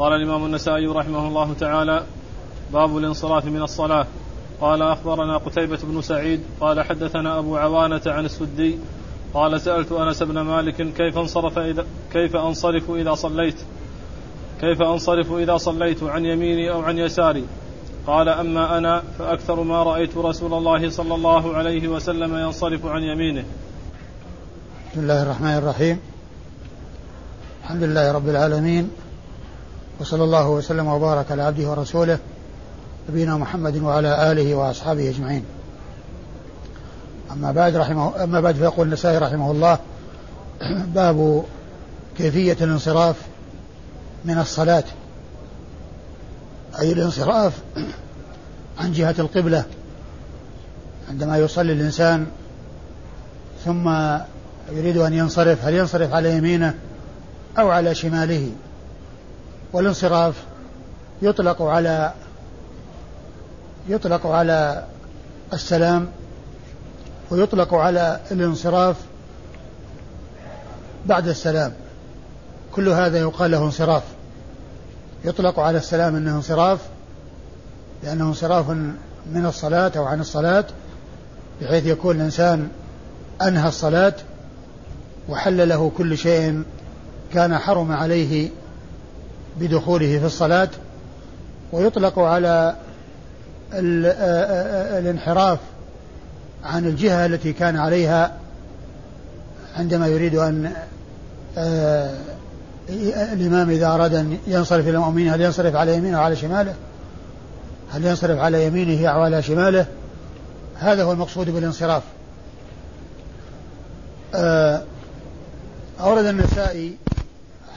قال الإمام النسائي رحمه الله تعالى باب الانصراف من الصلاة. قال أخبرنا قتيبة بن سعيد قال حدثنا أبو عوانة عن السدي قال سألت أنس بن مالك كيف انصرف إذا كيف أنصرف إذا صليت؟ كيف أنصرف إذا صليت؟ عن يميني أو عن يساري؟ قال أما أنا فأكثر ما رأيت رسول الله صلى الله عليه وسلم ينصرف عن يمينه. بسم الله الرحمن الرحيم. الحمد لله رب العالمين. وصلى الله وسلم وبارك على عبده ورسوله نبينا محمد وعلى آله وأصحابه أجمعين. أما بعد رحمه أما بعد فيقول النسائي رحمه الله باب كيفية الانصراف من الصلاة. أي الانصراف عن جهة القبلة. عندما يصلي الإنسان ثم يريد أن ينصرف هل ينصرف على يمينه أو على شماله؟ والانصراف يطلق على يطلق على السلام ويطلق على الانصراف بعد السلام. كل هذا يقال له انصراف. يطلق على السلام إنه انصراف لأنه انصراف من الصلاة أو عن الصلاة بحيث يكون الإنسان أنهى الصلاة وحل له كل شيء كان حرم عليه بدخوله في الصلاة ويطلق على الانحراف عن الجهة التي كان عليها عندما يريد أن الإمام إذا أراد أن ينصرف إلى المؤمنين هل ينصرف على يمينه أو على شماله؟ هل ينصرف على يمينه أو على شماله؟ هذا هو المقصود بالانصراف. أورد النسائي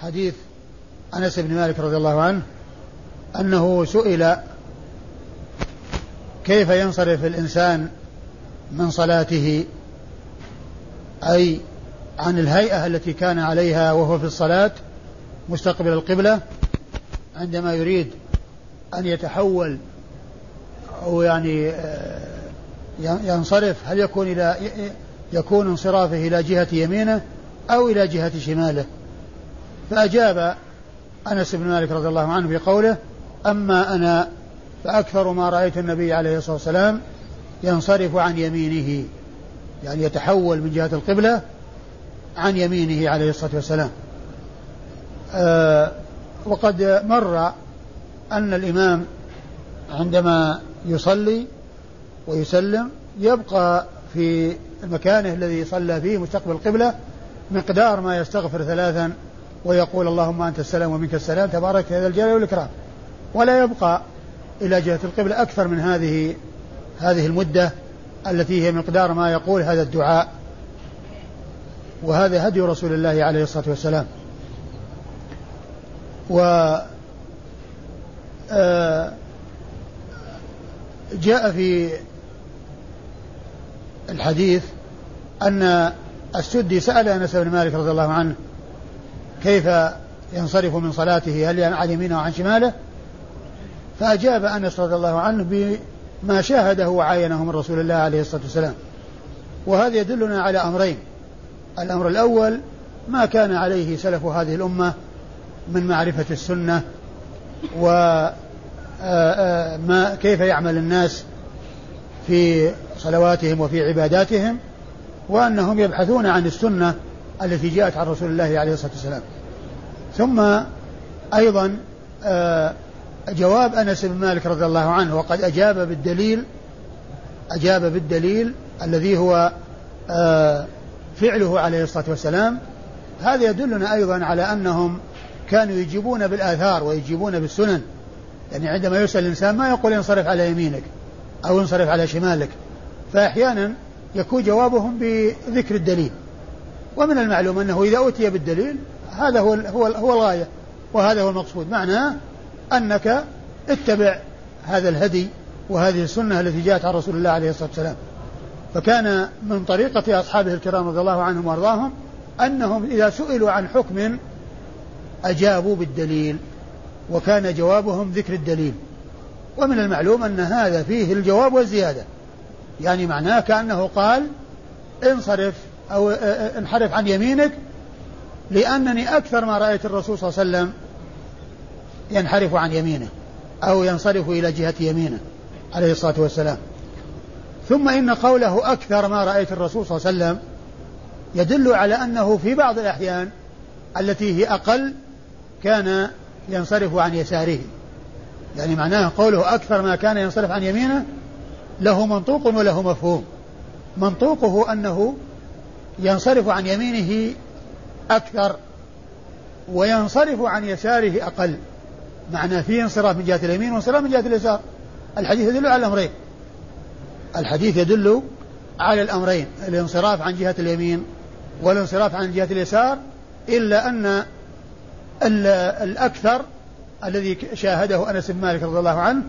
حديث أنس بن مالك رضي الله عنه أنه سئل كيف ينصرف الإنسان من صلاته؟ أي عن الهيئة التي كان عليها وهو في الصلاة مستقبل القبلة عندما يريد أن يتحول أو يعني آه، ينصرف هل يكون إلى يكون انصرافه إلى جهة يمينه أو إلى جهة شماله؟ فأجاب أنس بن مالك رضي الله عنه بقوله أما أنا فأكثر ما رأيت النبي عليه الصلاة والسلام ينصرف عن يمينه يعني يتحول من جهة القبلة عن يمينه عليه الصلاة والسلام. آه وقد مر أن الإمام عندما يصلي ويسلم يبقى في مكانه الذي صلى فيه مستقبل القبلة مقدار ما يستغفر ثلاثا ويقول اللهم أنت السلام ومنك السلام تبارك هذا الجلال والإكرام. ولا يبقى إلى جهة القبلة أكثر من هذه هذه المدة التي هي مقدار ما يقول هذا الدعاء. وهذا هدي رسول الله عليه الصلاة والسلام. و آه، جاء في الحديث أن السدي سأل أنس بن مالك رضي الله عنه كيف ينصرف من صلاته؟ هل عن يمينه أو عن شماله؟ فأجاب أنس رضي الله عنه بما شاهده وعاينه من رسول الله عليه الصلاة والسلام. وهذا يدلنا على أمرين. الأمر الأول ما كان عليه سلف هذه الأمة من معرفة السنة و ما كيف يعمل الناس في صلواتهم وفي عباداتهم وأنهم يبحثون عن السنة التي جاءت عن رسول الله عليه الصلاة والسلام. ثم أيضا جواب أنس بن مالك رضي الله عنه وقد أجاب بالدليل أجاب بالدليل الذي هو آه، فعله عليه الصلاة والسلام. هذا يدلنا أيضا على أنهم كانوا يجيبون بالآثار ويجيبون بالسنن. يعني عندما يسأل الإنسان ما يقول انصرف على يمينك أو انصرف على شمالك فأحيانا يكون جوابهم بذكر الدليل. ومن المعلوم أنه إذا أتي بالدليل هذا هو هو هو الغاية وهذا هو المقصود. معناه أنك اتبع هذا الهدي وهذه السنة التي جاءت عن رسول الله عليه الصلاة والسلام. فكان من طريقة أصحابه الكرام رضي الله عنهم وأرضاهم أنهم إذا سئلوا عن حكم أجابوا بالدليل وكان جوابهم ذكر الدليل. ومن المعلوم أن هذا فيه الجواب والزيادة. يعني معناه كأنه قال انصرف أو انحرف عن يمينك لأنني أكثر ما رأيت الرسول صلى الله عليه وسلم ينحرف عن يمينه أو ينصرف إلى جهة يمينه عليه الصلاة والسلام. ثم إن قوله أكثر ما رأيت الرسول صلى الله عليه وسلم يدل على أنه في بعض الأحيان التي هي أقل كان ينصرف عن يساره. يعني معناه قوله أكثر ما كان ينصرف عن يمينه له منطوق وله مفهوم. منطوقه أنه ينصرف عن يمينه أكثر وينصرف عن يساره أقل. معنى فيه انصراف من جهة اليمين وانصراف من جهة اليسار. الحديث يدل على الأمرين. الحديث يدل على الأمرين الانصراف عن جهة اليمين والانصراف عن جهة اليسار إلا أن الأكثر الذي شاهده أنس بن مالك رضي الله عنه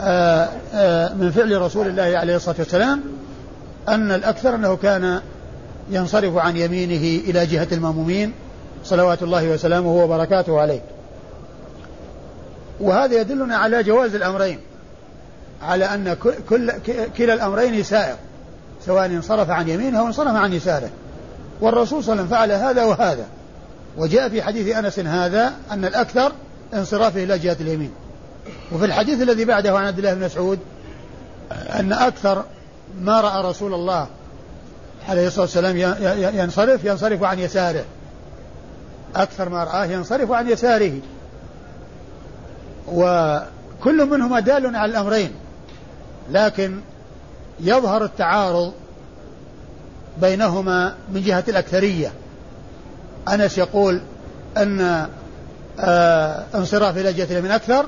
آه، آه، من فعل رسول الله عليه الصلاة والسلام أن الأكثر أنه كان ينصرف عن يمينه إلى جهة المأمومين صلوات الله وسلامه وبركاته عليه. وهذا يدلنا على جواز الأمرين على أن كل كلا الأمرين سائر سواء انصرف عن يمينه أو انصرف عن يساره. والرسول صلى الله عليه وسلم فعل هذا وهذا. وجاء في حديث أنس هذا أن الأكثر انصرافه إلى جهة اليمين. وفي الحديث الذي بعده عن عبد الله بن مسعود أن أكثر ما رأى رسول الله عليه الصلاة والسلام ينصرف ينصرف عن يساره. أكثر ما رآه ينصرف عن يساره. وكل منهما دال على الأمرين لكن يظهر التعارض بينهما من جهة الأكثرية. أنس يقول أن آه انصراف إلى جهة اليمين أكثر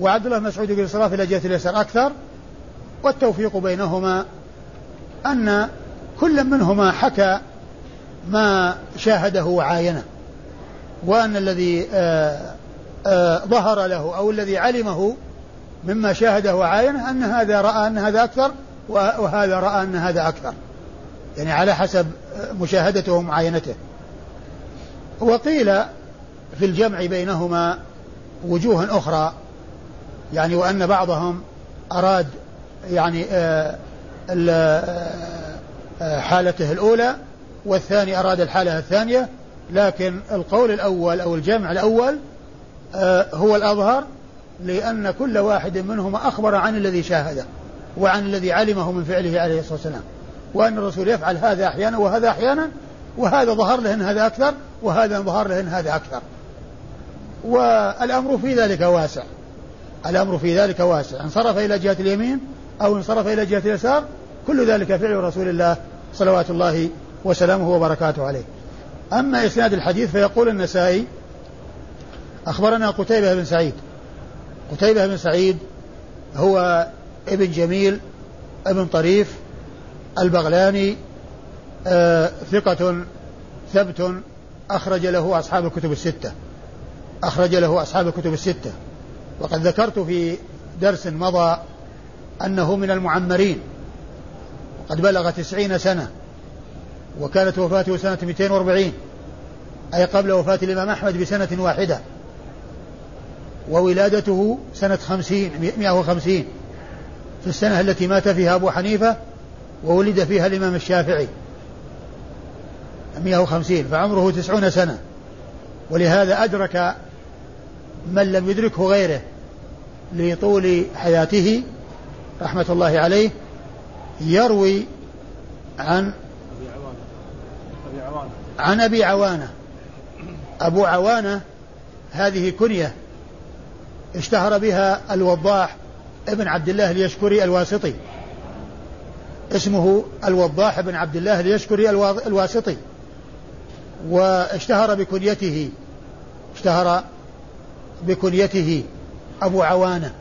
وعبد الله مسعود يقول انصراف إلى جهة اليسار أكثر والتوفيق بينهما أن كل منهما حكى ما شاهده وعاينه وأن الذي آه آه ظهر له أو الذي علمه مما شاهده وعاينه أن هذا رأى أن هذا أكثر وهذا رأى أن هذا أكثر. يعني على حسب مشاهدته ومعاينته. وقيل في الجمع بينهما وجوه أخرى يعني وأن بعضهم أراد يعني آه، آه، حالته الأولى والثاني أراد الحالة الثانية لكن القول الأول أو الجمع الأول آه، هو الأظهر لأن كل واحد منهما أخبر عن الذي شاهده وعن الذي علمه من فعله عليه الصلاة والسلام. وأن الرسول يفعل هذا أحيانا وهذا أحيانا وهذا ظهر له أن هذا أكثر وهذا ظهر له أن هذا أكثر. والأمر في ذلك واسع. الأمر في ذلك واسع. انصرف إلى جهة اليمين أو انصرف إلى جهة اليسار كل ذلك فعل رسول الله صلوات الله وسلامه وبركاته عليه. أما إسناد الحديث فيقول النسائي أخبرنا قتيبة بن سعيد. قتيبة بن سعيد هو ابن جميل ابن طريف البغلاني آه ثقة ثبت أخرج له أصحاب الكتب الستة. أخرج له أصحاب الكتب الستة. وقد ذكرت في درس مضى أنه من المعمرين. وقد بلغ تسعين سنة وكانت وفاته سنة 240 أي قبل وفاة الإمام أحمد بسنة واحدة وولادته سنة خمسين مئة وخمسين. في السنة التي مات فيها أبو حنيفة وولد فيها الإمام الشافعي مئة وخمسين فعمره تسعون سنة. ولهذا أدرك من لم يدركه غيره لطول حياته رحمة الله عليه يروي عن عن أبي عوانة. أبو عوانة هذه كنية اشتهر بها الوضاح ابن عبد الله اليشكري الواسطي. اسمه الوضاح بن عبد الله اليشكري الواسطي. واشتهر بكنيته. اشتهر بكنيته أبو عوانة.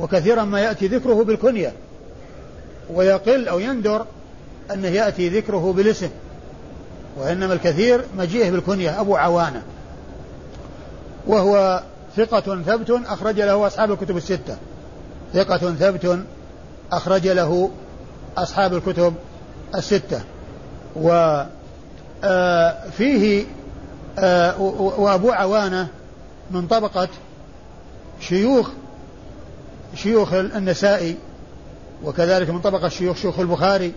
وكثيرا ما يأتي ذكره بالكنية. ويقل أو يندر أنه يأتي ذكره بالاسم وإنما الكثير مجيئه بالكنية أبو عوانة وهو ثقة ثبت أخرج له أصحاب الكتب الستة. ثقة ثبت أخرج له أصحاب الكتب الستة. وفيه آه، آه، وأبو عوانة من طبقة شيوخ شيوخ النسائي وكذلك من طبقة شيوخ شيوخ البخاري.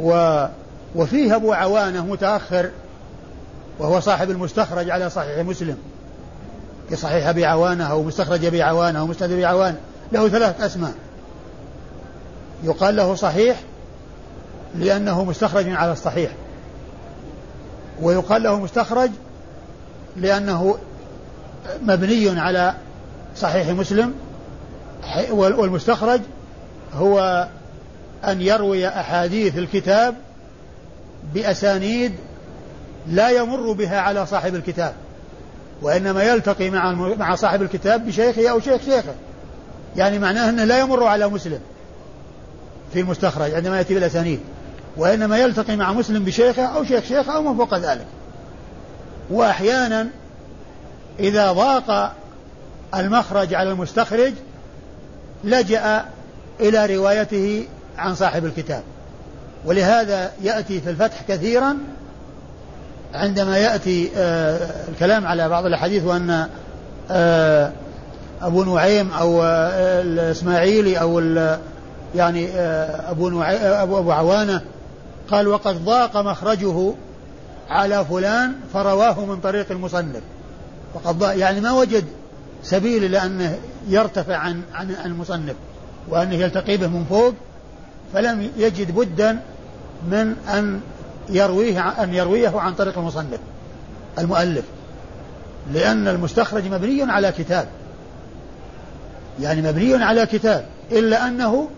و وفيه أبو عوانة متأخر وهو صاحب المستخرج على صحيح مسلم كصحيح أبي عوانة أو مستخرج أبي عوانة أو مستند أبي عوانة. له ثلاث أسماء. يقال له صحيح لأنه مستخرج على الصحيح. ويقال له مستخرج لأنه مبني على صحيح مسلم والمستخرج هو أن يروي أحاديث الكتاب بأسانيد لا يمر بها على صاحب الكتاب وإنما يلتقي مع مع صاحب الكتاب بشيخه أو شيخ شيخه. يعني معناه أنه لا يمر على مسلم في المستخرج عندما يأتي بالأسانيد وإنما يلتقي مع مسلم بشيخه أو شيخ شيخه أو من فوق ذلك. وأحيانا إذا ضاق المخرج على المستخرج لجأ إلى روايته عن صاحب الكتاب. ولهذا يأتي في الفتح كثيرا عندما يأتي آه الكلام على بعض الأحاديث وأن آه أبو نعيم أو آه الإسماعيلي أو يعني أبو, نعيم أبو, أبو عوانة قال وقد ضاق مخرجه على فلان فرواه من طريق المصنف. وقد ضاق يعني ما وجد سبيل إلى أنه يرتفع عن عن المصنف وأنه يلتقي به من فوق فلم يجد بدا من أن يرويه أن يرويه عن طريق المصنف المؤلف لأن المستخرج مبني على كتاب. يعني مبني على كتاب إلا أنه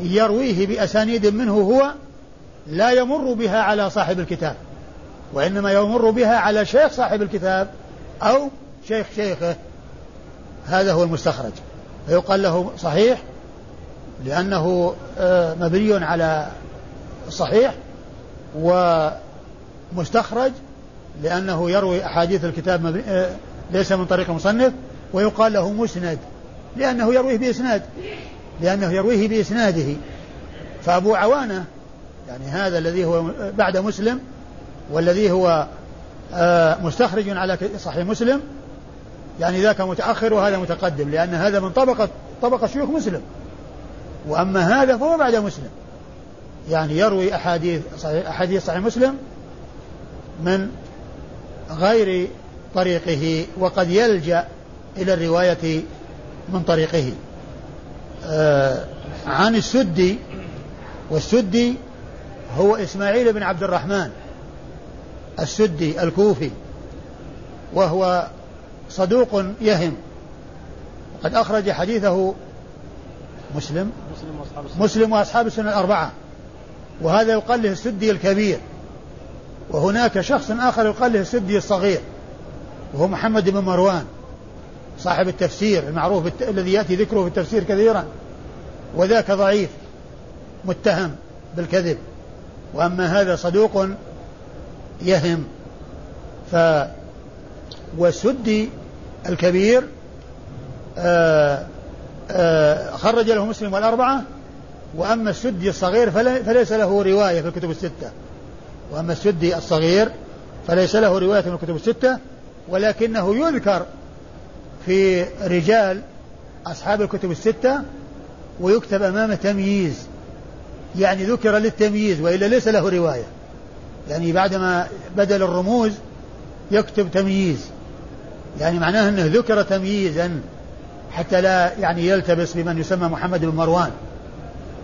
يرويه بأسانيد منه هو لا يمر بها على صاحب الكتاب وإنما يمر بها على شيخ صاحب الكتاب أو شيخ شيخه. هذا هو المستخرج. فيقال له صحيح لأنه آه، مبني على صحيح ومستخرج لأنه يروي أحاديث الكتاب آه، ليس من طريق المصنف ويقال له مسند لأنه يرويه بإسناد لأنه يرويه بإسناده. فأبو عوانة يعني هذا الذي هو بعد مسلم والذي هو آه، مستخرج على صحيح مسلم يعني ذاك متأخر وهذا متقدم لأن هذا من طبقة طبقة شيوخ مسلم. وأما هذا فهو بعد مسلم. يعني يروي أحاديث صحيح أحاديث صحيح مسلم من غير طريقه وقد يلجأ إلى الرواية من طريقه. آه عن السدي والسدي هو إسماعيل بن عبد الرحمن السدي الكوفي وهو صدوق يهم. وقد أخرج حديثه مسلم. مسلم وأصحاب السنة. الأربعة. وهذا يقال له السدي الكبير. وهناك شخص آخر يقال له السدي الصغير. وهو محمد بن مروان صاحب التفسير المعروف الت... الذي يأتي ذكره في التفسير كثيرا. وذاك ضعيف متهم بالكذب. وأما هذا صدوق يهم. ف والسدي الكبير آآ آآ خرج له مسلم والأربعة وأما السدي الصغير فليس له رواية في الكتب الستة. وأما السدي الصغير فليس له رواية في الكتب الستة ولكنه يذكر في رجال أصحاب الكتب الستة ويكتب أمامه تمييز. يعني ذكر للتمييز وإلا ليس له رواية. يعني بعدما بدل الرموز يكتب تمييز. يعني معناه أنه ذكر تمييزا حتى لا يعني يلتبس بمن يسمى محمد بن مروان.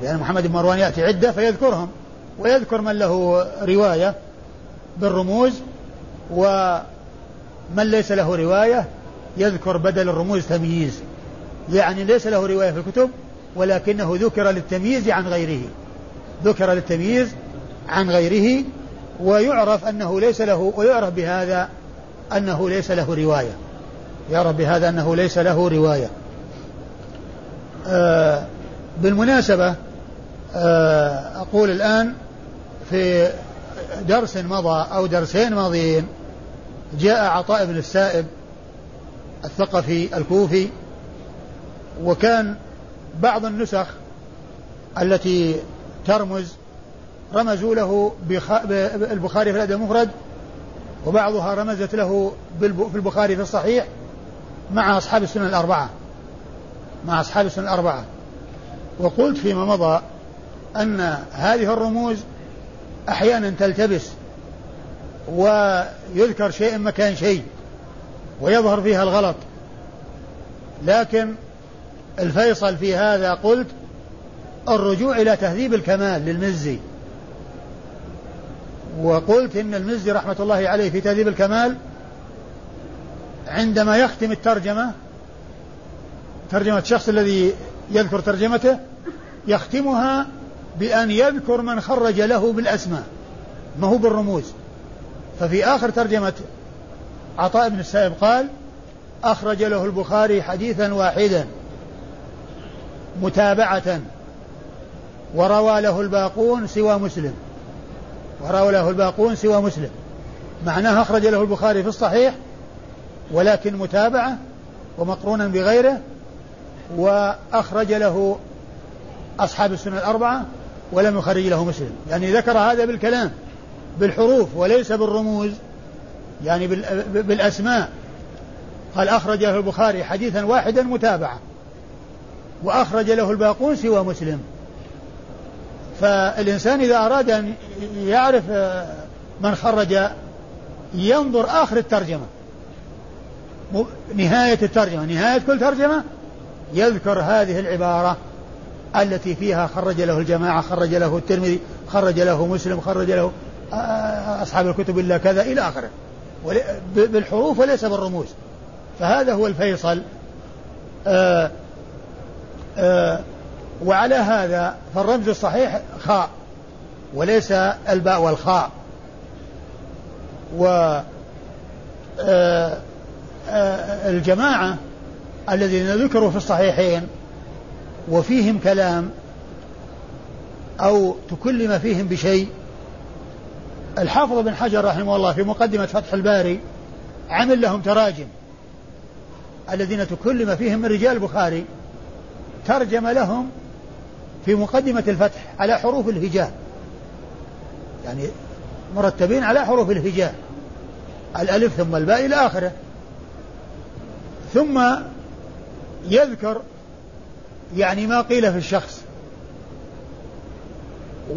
لأن محمد بن مروان يأتي عدة فيذكرهم ويذكر من له رواية بالرموز ومن ليس له رواية يذكر بدل الرموز تمييز. يعني ليس له رواية في الكتب ولكنه ذكر للتمييز عن غيره. ذكر للتمييز عن غيره ويعرف أنه ليس له ويعرف بهذا أنه ليس له رواية. يعرف بهذا أنه ليس له رواية. آه بالمناسبة آه أقول الآن في درس مضى أو درسين ماضيين جاء عطاء بن السائب الثقفي الكوفي وكان بعض النسخ التي ترمز رمزوا له بالبخاري في الأدب المفرد وبعضها رمزت له في البخاري في الصحيح مع أصحاب السنن الأربعة. مع أصحاب السنن الأربعة. وقلت فيما مضى أن هذه الرموز أحيانا تلتبس ويذكر شيء مكان شيء ويظهر فيها الغلط. لكن الفيصل في هذا قلت الرجوع إلى تهذيب الكمال للمزي. وقلت إن المزي رحمة الله عليه في تهذيب الكمال عندما يختم الترجمة ترجمة الشخص الذي يذكر ترجمته يختمها بأن يذكر من خرج له بالأسماء ما هو بالرموز. ففي آخر ترجمة عطاء بن السائب قال أخرج له البخاري حديثا واحدا متابعة وروى له الباقون سوى مسلم. وروى له الباقون سوى مسلم. معناها أخرج له البخاري في الصحيح ولكن متابعة ومقرونا بغيره وأخرج له أصحاب السنة الأربعة ولم يخرج له مسلم. يعني ذكر هذا بالكلام بالحروف وليس بالرموز يعني بالأسماء. قال أخرج له البخاري حديثا واحدا متابعة وأخرج له الباقون سوى مسلم. فالإنسان إذا أراد أن يعرف من خرج ينظر آخر الترجمة. نهاية الترجمة. نهاية كل ترجمة يذكر هذه العبارة التي فيها خرج له الجماعة خرج له الترمذي خرج له مسلم خرج له أصحاب الكتب إلا كذا إلى آخره. بالحروف وليس بالرموز. فهذا هو الفيصل. آآ وعلى هذا فالرمز الصحيح خاء وليس الباء والخاء. و الجماعة الذين ذكروا في الصحيحين وفيهم كلام أو تكلم فيهم بشيء الحافظ بن حجر رحمه الله في مقدمة فتح الباري عمل لهم تراجم. الذين تكلم فيهم من رجال البخاري ترجم لهم في مقدمة الفتح على حروف الهجاء. يعني مرتبين على حروف الهجاء. الألف ثم الباء إلى آخره. ثم يذكر يعني ما قيل في الشخص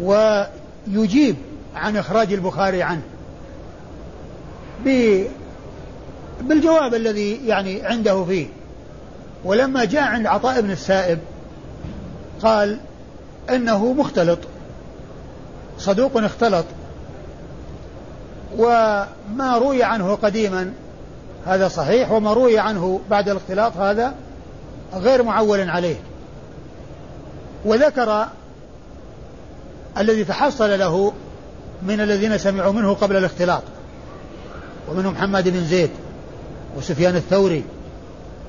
ويجيب عن إخراج البخاري عنه بالجواب الذي يعني عنده فيه ولما جاء عند عطاء بن السائب قال إنه مختلط صدوق اختلط وما روي عنه قديما هذا صحيح وما روي عنه بعد الاختلاط هذا غير معول عليه. وذكر الذي تحصل له من الذين سمعوا منه قبل الاختلاط ومنهم محمد بن زيد وسفيان الثوري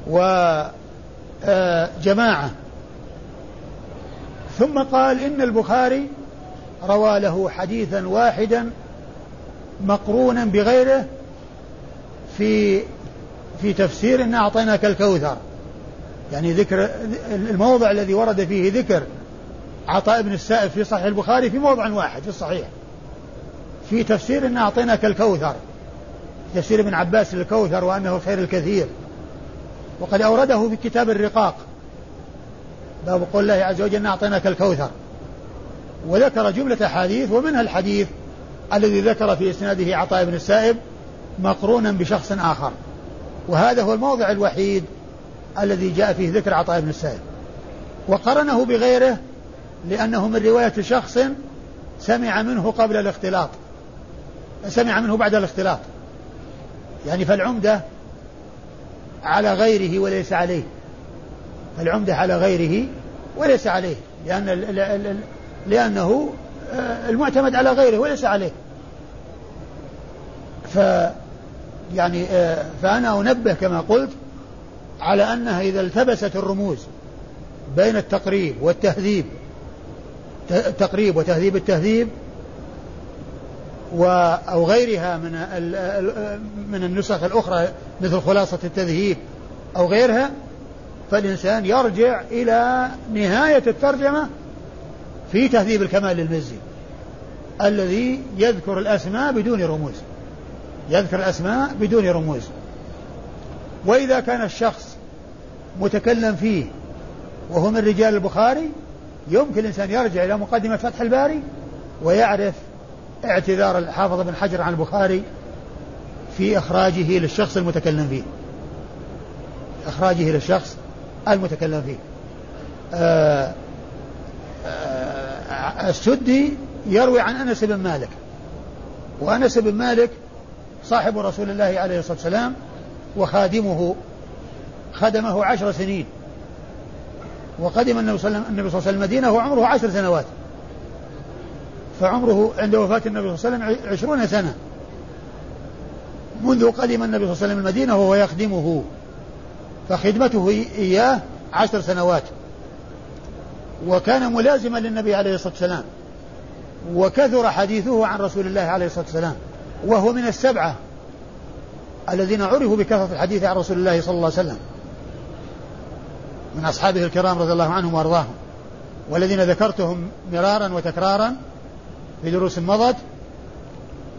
وجماعة آه، ثم قال إن البخاري روى له حديثا واحدا مقرونا بغيره في في تفسير إن أعطيناك الكوثر. يعني ذكر الموضع الذي ورد فيه ذكر عطاء بن السائب في صحيح البخاري في موضع واحد في الصحيح. في تفسير إن أعطيناك الكوثر. تفسير ابن عباس للكوثر وأنه الخير الكثير. وقد أورده في كتاب الرقاق. باب قول الله عز وجل أعطيناك الكوثر. وذكر جملة أحاديث ومنها الحديث الذي ذكر في إسناده عطاء بن السائب مقرونا بشخص آخر. وهذا هو الموضع الوحيد الذي جاء فيه ذكر عطاء بن السائب. وقرنه بغيره لأنه من رواية شخص سمع منه قبل الاختلاط. سمع منه بعد الاختلاط. يعني فالعمدة على غيره وليس عليه. العمدة على غيره وليس عليه. لأن لأنه آه، المعتمد على غيره وليس عليه. ف يعني آه، فأنا أنبه كما قلت على أنها إذا التبست الرموز بين التقريب والتهذيب التقريب وتهذيب التهذيب و أو غيرها من من النسخ الأخرى مثل خلاصة التذهيب أو غيرها فالإنسان يرجع إلى نهاية الترجمة في تهذيب الكمال للمزي الذي يذكر الأسماء بدون رموز. يذكر الأسماء بدون رموز. وإذا كان الشخص متكلم فيه وهو من رجال البخاري يمكن الإنسان يرجع إلى مقدمة فتح الباري ويعرف اعتذار الحافظ بن حجر عن البخاري في إخراجه للشخص المتكلم فيه. إخراجه للشخص المتكلم فيه. آه آه السدي يروي عن أنس بن مالك. وأنس بن مالك صاحب رسول الله عليه الصلاة والسلام وخادمه خدمه عشر سنين. وقدم النبي صلى الله عليه وسلم المدينة وعمره عشر سنوات. فعمره عند وفاة النبي صلى الله عليه وسلم عشرون سنة. منذ قدم النبي صلى الله عليه وسلم المدينة وهو يخدمه. فخدمته إياه عشر سنوات. وكان ملازما للنبي عليه الصلاة والسلام. وكثر حديثه عن رسول الله عليه الصلاة والسلام. وهو من السبعة الذين عرفوا بكثرة الحديث عن رسول الله صلى الله عليه وسلم. من أصحابه الكرام رضي الله عنهم وأرضاهم. والذين ذكرتهم مرارا وتكرارا في دروس مضت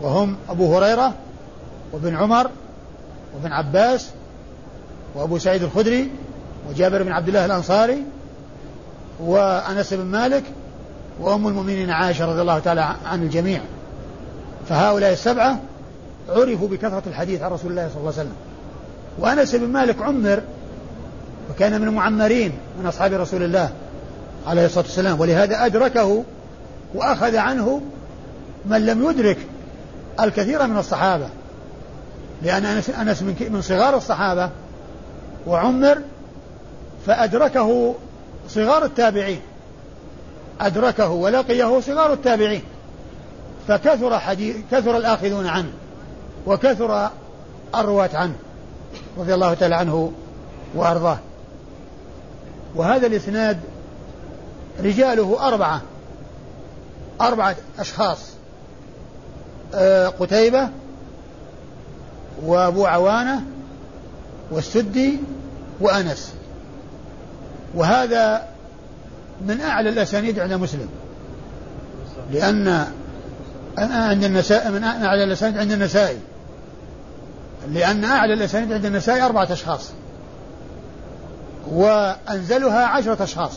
وهم أبو هريرة وابن عمر وابن عباس وأبو سعيد الخدري وجابر بن عبد الله الأنصاري وأنس بن مالك وأم المؤمنين عائشة رضي الله تعالى عن الجميع. فهؤلاء السبعة عرفوا بكثرة الحديث عن رسول الله صلى الله عليه وسلم. وأنس بن مالك عمر وكان من المعمرين من أصحاب رسول الله عليه الصلاة والسلام. ولهذا أدركه وأخذ عنه من لم يدرك الكثير من الصحابة. لأن أنس, أنس من, من صغار الصحابة وعمر فأدركه صغار التابعين. أدركه ولقيه صغار التابعين. فكثر حديث كثر الآخذون عنه وكثر الرواة عنه رضي الله تعالى عنه وأرضاه. وهذا الإسناد رجاله أربعة أربعة أشخاص آه، قتيبة وأبو عوانة والسدي وأنس. وهذا من أعلى الأسانيد عند مسلم لأن عند النساء من أعلى الأسانيد عند النسائي لأن أعلى الأسانيد عند النسائي أربعة أشخاص. وأنزلها عشرة أشخاص.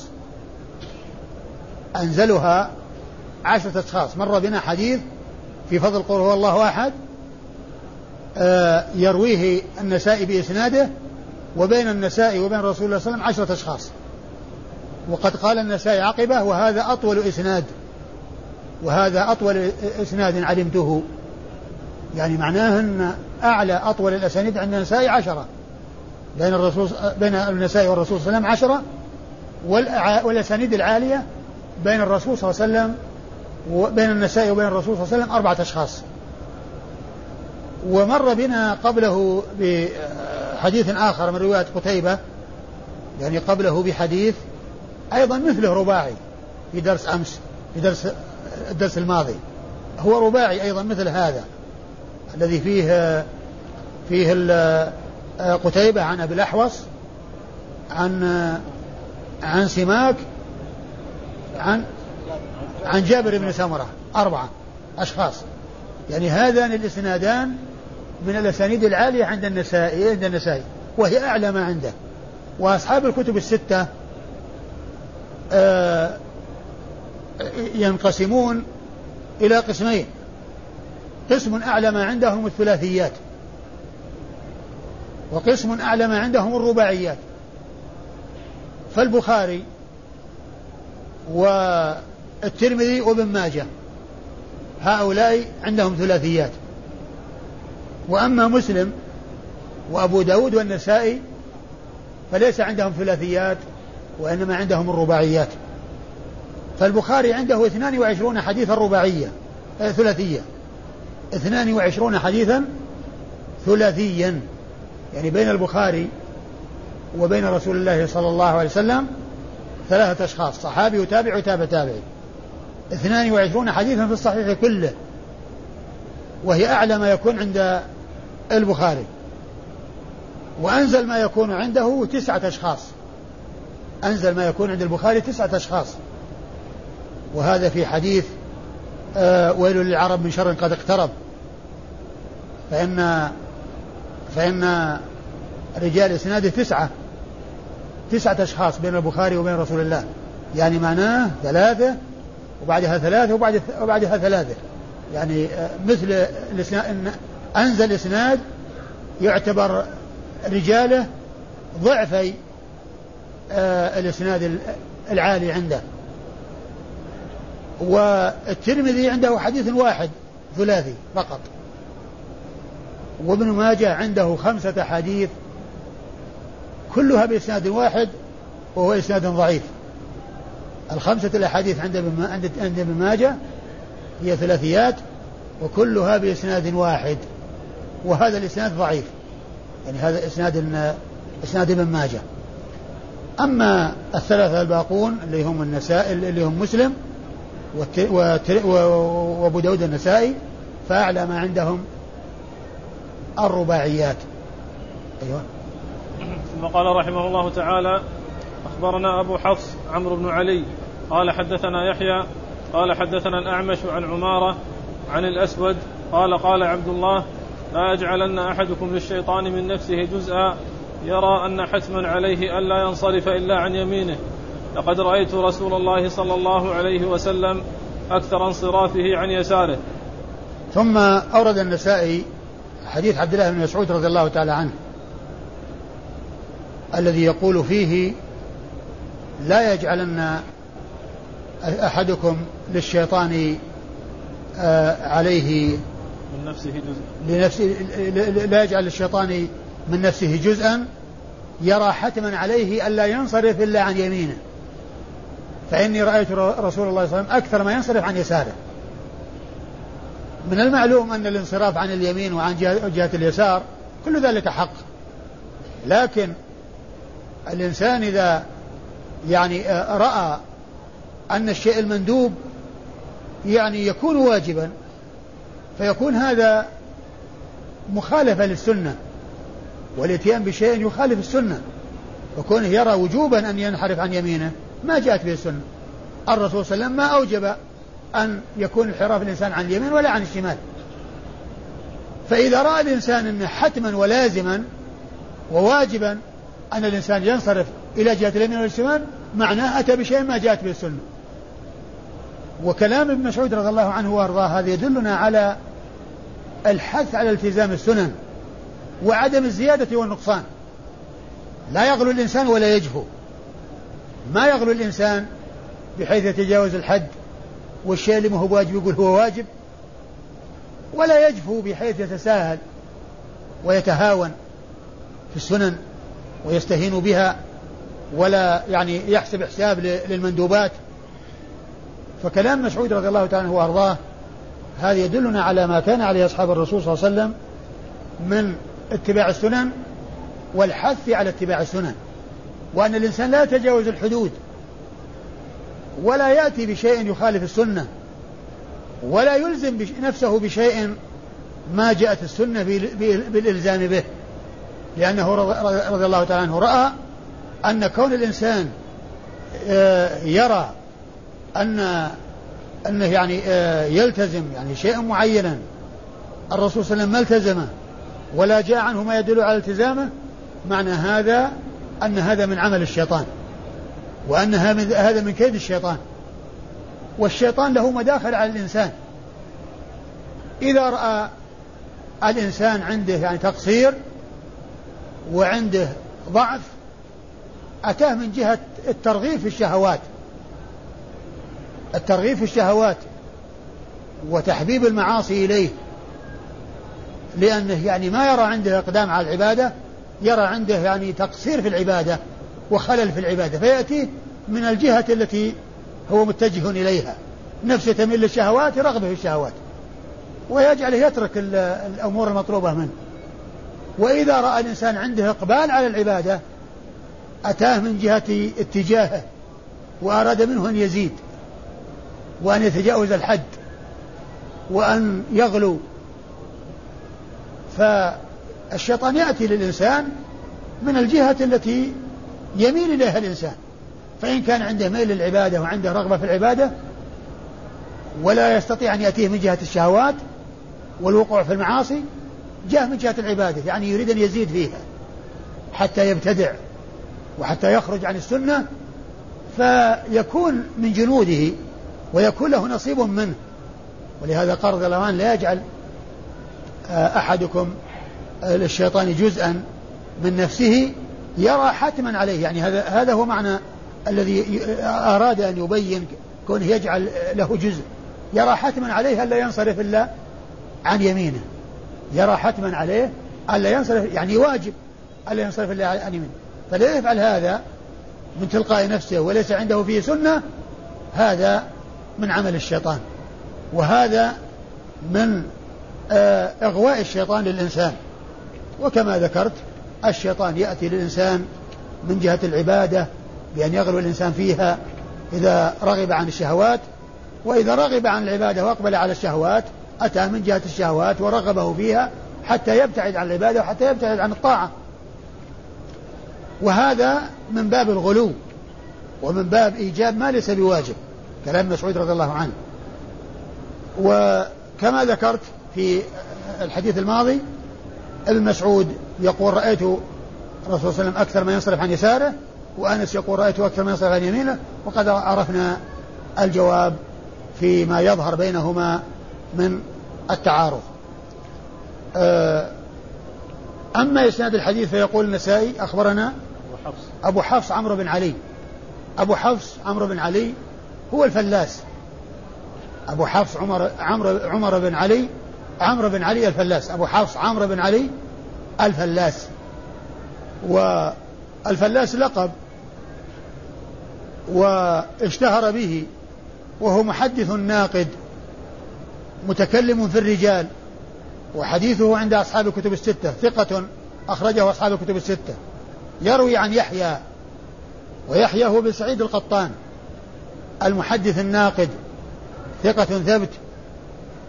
أنزلها عشرة أشخاص. مر بنا حديث في فضل قول هو الله أحد آه، يرويه النسائي بإسناده وبين النسائي وبين رسول الله صلى الله عليه وسلم عشرة أشخاص. وقد قال النسائي عقبة وهذا أطول إسناد. وهذا أطول إسناد علمته. يعني معناه أن أعلى أطول الأسانيد عند النسائي عشرة. بين الرسول بين النسائي والرسول صلى الله عليه وسلم عشرة والأسانيد العالية بين الرسول صلى الله عليه وسلم وبين النسائي وبين الرسول صلى الله عليه وسلم أربعة أشخاص. ومر بنا قبله بحديث آخر من رواية قتيبة يعني قبله بحديث أيضا مثله رباعي في درس أمس في درس الدرس الماضي. هو رباعي أيضا مثل هذا الذي فيه فيه قتيبة عن أبي الأحوص عن عن سماك عن عن جابر بن سمرة أربعة أشخاص. يعني هذان الإسنادان من الأسانيد العالية عند النسائي عند النسائي وهي أعلى ما عنده. وأصحاب الكتب الستة آه، ينقسمون إلى قسمين. قسم أعلى ما عندهم الثلاثيات وقسم أعلى ما عندهم الرباعيات. فالبخاري والترمذي وابن ماجه هؤلاء عندهم ثلاثيات. وأما مسلم وأبو داود والنسائي فليس عندهم ثلاثيات وإنما عندهم الرباعيات. فالبخاري عنده 22 حديثا رباعية آه، ثلاثية. 22 حديثا ثلاثيا. يعني بين البخاري وبين رسول الله صلى الله عليه وسلم ثلاثة أشخاص صحابي وتابع وتابع تابعي 22 حديثا في الصحيح كله. وهي أعلى ما يكون عند البخاري. وأنزل ما يكون عنده تسعة أشخاص. أنزل ما يكون عند البخاري تسعة أشخاص. وهذا في حديث آه ويل للعرب من شر قد اقترب. فإن فإن رجال إسناده تسعة تسعة أشخاص بين البخاري وبين رسول الله. يعني معناه ثلاثة وبعدها ثلاثة وبعد وبعدها ثلاثة. يعني آه، مثل الإسناد أنزل إسناد يعتبر رجاله ضعفي آه، الإسناد العالي عنده. والترمذي عنده حديث واحد ثلاثي فقط. وابن ماجه عنده خمسة حديث كلها بإسناد واحد وهو إسناد ضعيف. الخمسة الأحاديث عند عند عند ابن ماجه هي ثلاثيات وكلها بإسناد واحد وهذا الإسناد ضعيف. يعني هذا إسناد إسناد ابن ماجه. أما الثلاثة الباقون اللي هم النسائي اللي هم مسلم وأبو داود النسائي فأعلى ما عندهم الرباعيات. أيوة. ثم قال رحمه الله تعالى أخبرنا أبو حفص عمرو بن علي قال حدثنا يحيى قال حدثنا الأعمش عن عمارة عن الأسود قال قال عبد الله لا يجعلن أحدكم للشيطان من نفسه جزءا يرى أن حتما عليه ألا ينصرف إلا عن يمينه. لقد رأيت رسول الله صلى الله عليه وسلم أكثر انصرافه عن يساره. ثم أورد النسائي حديث عبد الله بن مسعود رضي الله تعالى عنه الذي يقول فيه لا يجعلن أحدكم للشيطان آه، عليه من نفسه جزء لنفسه لا يجعل الشيطان من نفسه جزءا يرى حتما عليه ألا ينصرف إلا عن يمينه. فإني رأيت رسول الله صلى الله عليه وسلم أكثر ما ينصرف عن يساره. من المعلوم أن الانصراف عن اليمين وعن جهة اليسار كل ذلك حق. لكن الإنسان إذا يعني آه، رأى أن الشيء المندوب يعني يكون واجبا فيكون هذا مخالفة للسنة والإتيان بشيء يخالف السنة. وكونه يرى وجوبا أن ينحرف عن يمينه ما جاءت به السنة. الرسول صلى الله عليه وسلم ما أوجب أن يكون انحراف الإنسان عن اليمين ولا عن الشمال. فإذا رأى الإنسان أنه حتما ولازما وواجبا أن الإنسان ينصرف إلى جهة اليمين والشمال معناه أتى بشيء ما جاءت به السنة. وكلام ابن مسعود رضي الله عنه وأرضاه هذا يدلنا على الحث على التزام السنن وعدم الزيادة والنقصان. لا يغلو الإنسان ولا يجفو ما يغلو الإنسان بحيث يتجاوز الحد والشيء اللي ما هو واجب يقول هو واجب ولا يجفو بحيث يتساهل ويتهاون في السنن ويستهين بها ولا يعني يحسب حساب للمندوبات. فكلام مسعود رضي الله تعالى عنه وأرضاه هذا يدلنا على ما كان عليه أصحاب الرسول صلى الله عليه وسلم من اتباع السنن والحث على اتباع السنن. وأن الإنسان لا يتجاوز الحدود. ولا يأتي بشيء يخالف السنة. ولا يلزم نفسه بشيء ما جاءت السنة بالإلزام به. لأنه رضي الله تعالى عنه رأى أن كون الإنسان آه، يرى أن أنه يعني آه، يلتزم يعني شيئا معينا الرسول صلى الله عليه وسلم ما التزمه ولا جاء عنه ما يدل على التزامه معنى هذا أن هذا من عمل الشيطان وأن هذا من كيد الشيطان. والشيطان له مداخل على الإنسان. إذا رأى الإنسان عنده يعني تقصير وعنده ضعف أتاه من جهة الترغيب في الشهوات. الترغيب في الشهوات وتحبيب المعاصي إليه لأنه يعني ما يرى عنده إقدام على العبادة يرى عنده يعني تقصير في العبادة وخلل في العبادة فيأتي من الجهة التي هو متجه إليها. نفسه تميل للشهوات رغبة في الشهوات. ويجعله يترك الأمور المطلوبة منه. وإذا رأى الإنسان عنده إقبال على العبادة أتاه من جهة اتجاهه وأراد منه أن يزيد وأن يتجاوز الحد وأن يغلو. فالشيطان يأتي للإنسان من الجهة التي يميل إليها الإنسان. فإن كان عنده ميل للعبادة وعنده رغبة في العبادة ولا يستطيع أن يأتيه من جهة الشهوات والوقوع في المعاصي جاء من جهة العبادة يعني يريد أن يزيد فيها حتى يبتدع وحتى يخرج عن السنة فيكون من جنوده ويكون له نصيب منه. ولهذا الله عنه لا يجعل آه، أحدكم الشيطان جزءا من نفسه يرى حتما عليه. يعني هذا هذا هو معنى الذي أراد أن يبين كونه يجعل له جزء. يرى حتما عليه ألا ينصرف إلا عن يمينه. يرى حتما عليه ألا ينصرف يعني واجب ألا ينصرف إلا عن يمينه. فلا يفعل هذا من تلقاء نفسه وليس عنده فيه سنة هذا من عمل الشيطان. وهذا من آه، إغواء الشيطان للإنسان. وكما ذكرت الشيطان يأتي للإنسان من جهة العبادة بأن يغلو الإنسان فيها إذا رغب عن الشهوات وإذا رغب عن العبادة وأقبل على الشهوات أتى من جهة الشهوات ورغبه فيها حتى يبتعد عن العبادة وحتى يبتعد عن الطاعة. وهذا من باب الغلو ومن باب إيجاب ما ليس بواجب كلام مسعود رضي الله عنه. وكما ذكرت في الحديث الماضي ابن مسعود يقول رأيت الرسول صلى الله عليه وسلم أكثر ما ينصرف عن يساره وأنس يقول رأيته أكثر ما ينصرف عن يمينه وقد عرفنا الجواب فيما يظهر بينهما من التعارض. آه، أما إسناد الحديث فيقول النسائي أخبرنا أبو حفص. أبو حفص عمرو بن علي. أبو حفص عمرو بن علي هو الفلاس. أبو حفص عمر عمرو عمر بن علي عمرو بن علي الفلاس أبو حفص عمرو بن علي الفلاس. والفلاس لقب واشتهر به وهو محدث ناقد متكلم في الرجال وحديثه عند أصحاب الكتب الستة ثقة أخرجه أصحاب الكتب الستة. يروي عن يحيى ويحيى هو بن سعيد القطان المحدث الناقد ثقة ثبت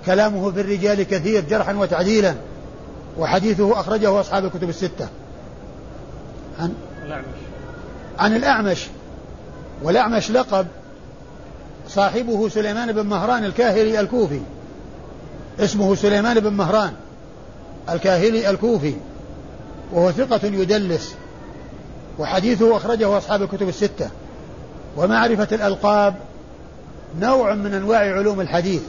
كلامه في الرجال كثير جرحا وتعديلا وحديثه أخرجه أصحاب الكتب الستة. عن الأعمش. عن الأعمش. والأعمش لقب صاحبه سليمان بن مهران الكاهلي الكوفي. اسمه سليمان بن مهران الكاهلي الكوفي. وهو ثقة يدلس. وحديثه أخرجه أصحاب الكتب الستة. ومعرفة الألقاب نوع من أنواع علوم الحديث.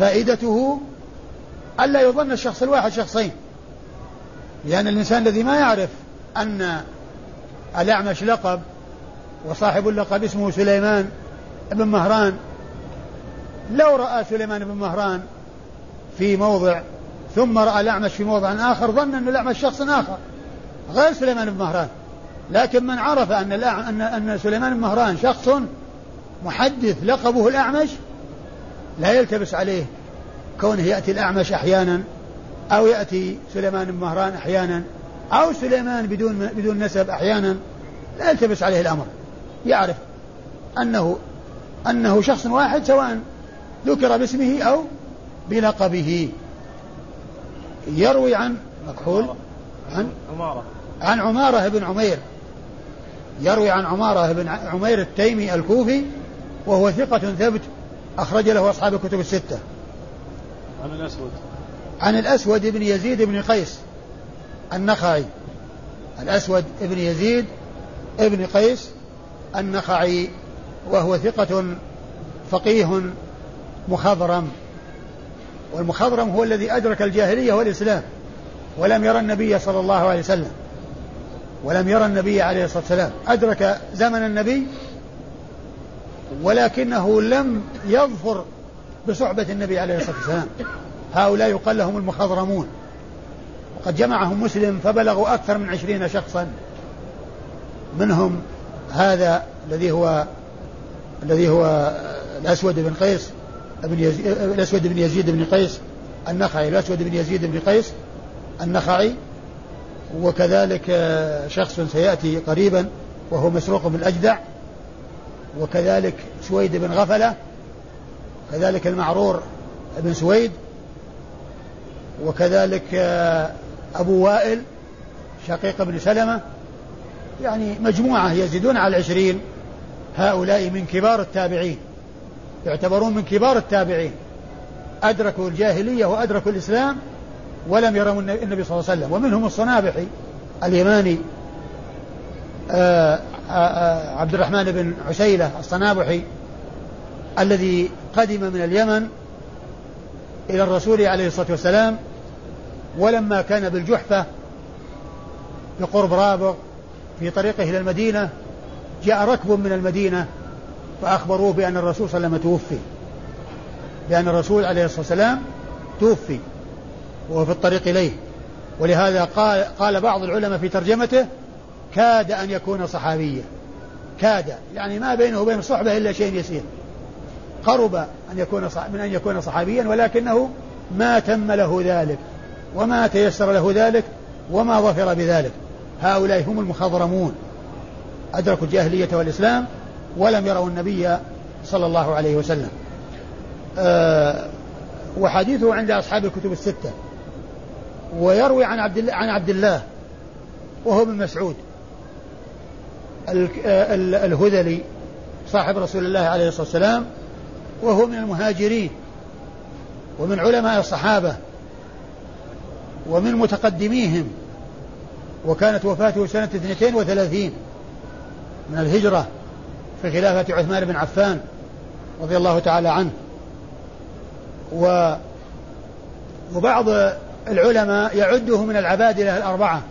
فائدته ألا يظن الشخص الواحد شخصين. لأن الإنسان الذي ما يعرف أن الأعمش لقب وصاحب اللقب اسمه سليمان بن مهران لو رأى سليمان بن مهران في موضع ثم رأى الأعمش في موضع آخر ظن أن الأعمش شخص آخر غير سليمان بن مهران. لكن من عرف أن أن سليمان بن مهران شخص محدث لقبه الأعمش لا يلتبس عليه كونه يأتي الأعمش أحيانا أو يأتي سليمان بن مهران أحيانا أو سليمان بدون بدون نسب أحيانا لا يلتبس عليه الأمر. يعرف أنه أنه شخص واحد سواء ذكر باسمه أو بلقبه. يروي عن مكحول عن؟ عمارة. عن عمارة بن عمير. يروي عن عمارة بن عمير التيمي الكوفي وهو ثقة ثبت أخرج له أصحاب الكتب الستة. عن الأسود. عن الأسود بن يزيد بن قيس النخعي. الأسود بن يزيد بن قيس النخعي وهو ثقة فقيه مخضرم. والمخضرم هو الذي أدرك الجاهلية والإسلام ولم يرى النبي صلى الله عليه وسلم. ولم يرى النبي عليه الصلاة والسلام. أدرك زمن النبي ولكنه لم يظفر بصحبة النبي عليه الصلاة والسلام. هؤلاء يقال لهم المخضرمون. وقد جمعهم مسلم فبلغوا أكثر من عشرين شخصا. منهم هذا الذي هو الذي هو الأسود بن قيس بن يزيد الأسود بن يزيد بن قيس النخعي. الأسود بن يزيد بن قيس النخعي. وكذلك شخص سيأتي قريبا وهو مسروق بن الأجدع وكذلك سويد بن غفلة كذلك المعرور بن سويد وكذلك أبو وائل شقيق بن سلمة يعني مجموعة يزيدون على العشرين هؤلاء من كبار التابعين يعتبرون من كبار التابعين أدركوا الجاهلية وأدركوا الإسلام ولم يروا النبي صلى الله عليه وسلم ومنهم الصنابحي اليماني آآ آه، آآ آه، آه، عبد الرحمن بن عسيلة الصنابحي الذي قدم من اليمن إلى الرسول عليه الصلاة والسلام ولما كان بالجحفة بقرب رابغ في طريقه إلى المدينة جاء ركب من المدينة فأخبروه بأن الرسول صلى الله عليه وسلم توفي. بأن الرسول عليه الصلاة والسلام توفي وهو في الطريق إليه. ولهذا قال, قال بعض العلماء في ترجمته كاد أن يكون صحابيا. كاد. يعني ما بينه وبين الصحبة إلا شيء يسير. قرب أن يكون من أن يكون صحابيا ولكنه ما تم له ذلك وما تيسر له ذلك وما ظفر بذلك. هؤلاء هم المخضرمون. أدركوا الجاهلية والإسلام ولم يروا النبي صلى الله عليه وسلم. أه وحديثه عند أصحاب الكتب الستة. ويروي عن عبد الله عن عبد الله وهو ابن مسعود. الهذلي صاحب رسول الله عليه الصلاة والسلام وهو من المهاجرين ومن علماء الصحابة ومن متقدميهم وكانت وفاته سنة 32 من الهجرة في خلافة عثمان بن عفان رضي الله تعالى عنه. و وبعض العلماء يعده من العبادلة الأربعة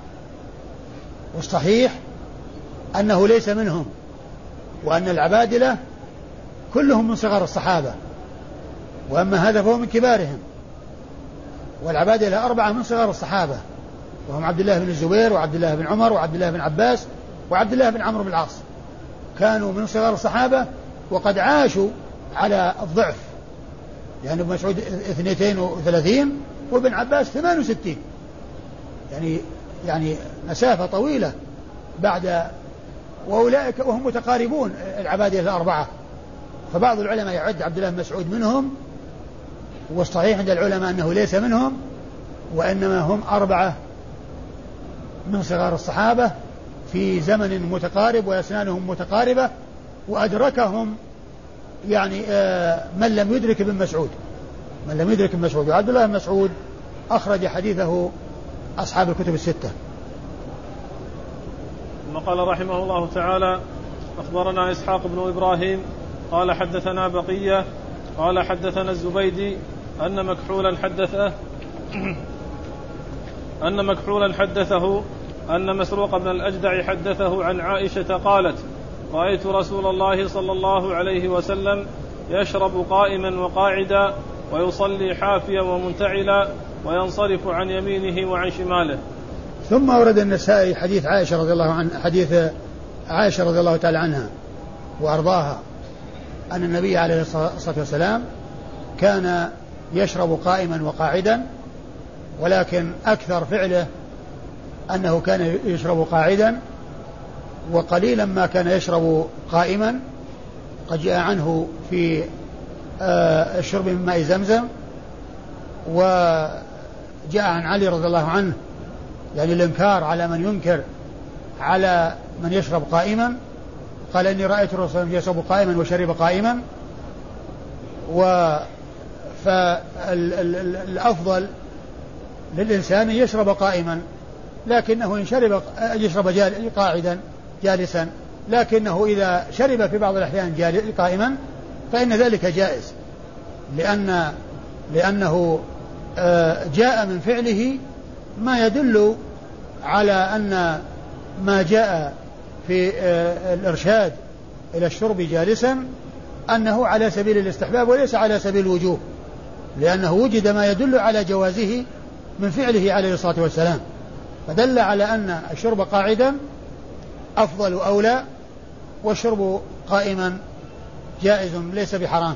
والصحيح أنه ليس منهم وأن العبادلة كلهم من صغار الصحابة وأما هذا فهو من كبارهم. والعبادلة أربعة من صغار الصحابة وهم عبد الله بن الزبير وعبد الله بن عمر وعبد الله بن عباس وعبد الله بن عمرو بن العاص. كانوا من صغار الصحابة وقد عاشوا على الضعف. يعني ابن مسعود 32 وابن عباس 68 يعني يعني مسافة طويلة بعد وأولئك وهم متقاربون العبادية الأربعة. فبعض العلماء يعد عبد الله بن مسعود منهم والصحيح عند العلماء أنه ليس منهم وإنما هم أربعة من صغار الصحابة في زمن متقارب وأسنانهم متقاربة وأدركهم يعني آه، من لم يدرك ابن مسعود. من لم يدرك ابن مسعود. وعبد الله بن مسعود أخرج حديثه أصحاب الكتب الستة. ثم قال رحمه الله تعالى أخبرنا إسحاق بن إبراهيم قال حدثنا بقية قال حدثنا الزبيدي أن مكحولا حدثه أن مكحولا حدثه أن مسروق بن الأجدع حدثه عن عائشة قالت رأيت رسول الله صلى الله عليه وسلم يشرب قائما وقاعدا ويصلي حافيا ومنتعلا وينصرف عن يمينه وعن شماله. ثم ورد النسائي حديث عائشة رضي الله عنها حديث عائشة رضي الله تعالى عنها وأرضاها أن النبي عليه الصلاة والسلام كان يشرب قائما وقاعدا ولكن أكثر فعله أنه كان يشرب قاعدا وقليلا ما كان يشرب قائما قد جاء عنه في آه، الشرب من ماء زمزم وجاء عن علي رضي الله عنه يعني الإنكار على من ينكر على من يشرب قائما قال إني رأيت الرسول يشرب قائما وشرب قائما و فالأفضل للإنسان أن يشرب قائما لكنه إن شرب يشرب قاعدا جالسا لكنه إذا شرب في بعض الأحيان قائما فإن ذلك جائز لأن لأنه آه، جاء من فعله ما يدل على أن ما جاء في آه، الإرشاد إلى الشرب جالسا أنه على سبيل الاستحباب وليس على سبيل الوجوب لأنه وجد ما يدل على جوازه من فعله عليه الصلاة والسلام. فدل على أن الشرب قاعدا أفضل أولى والشرب قائما جائز ليس بحرام.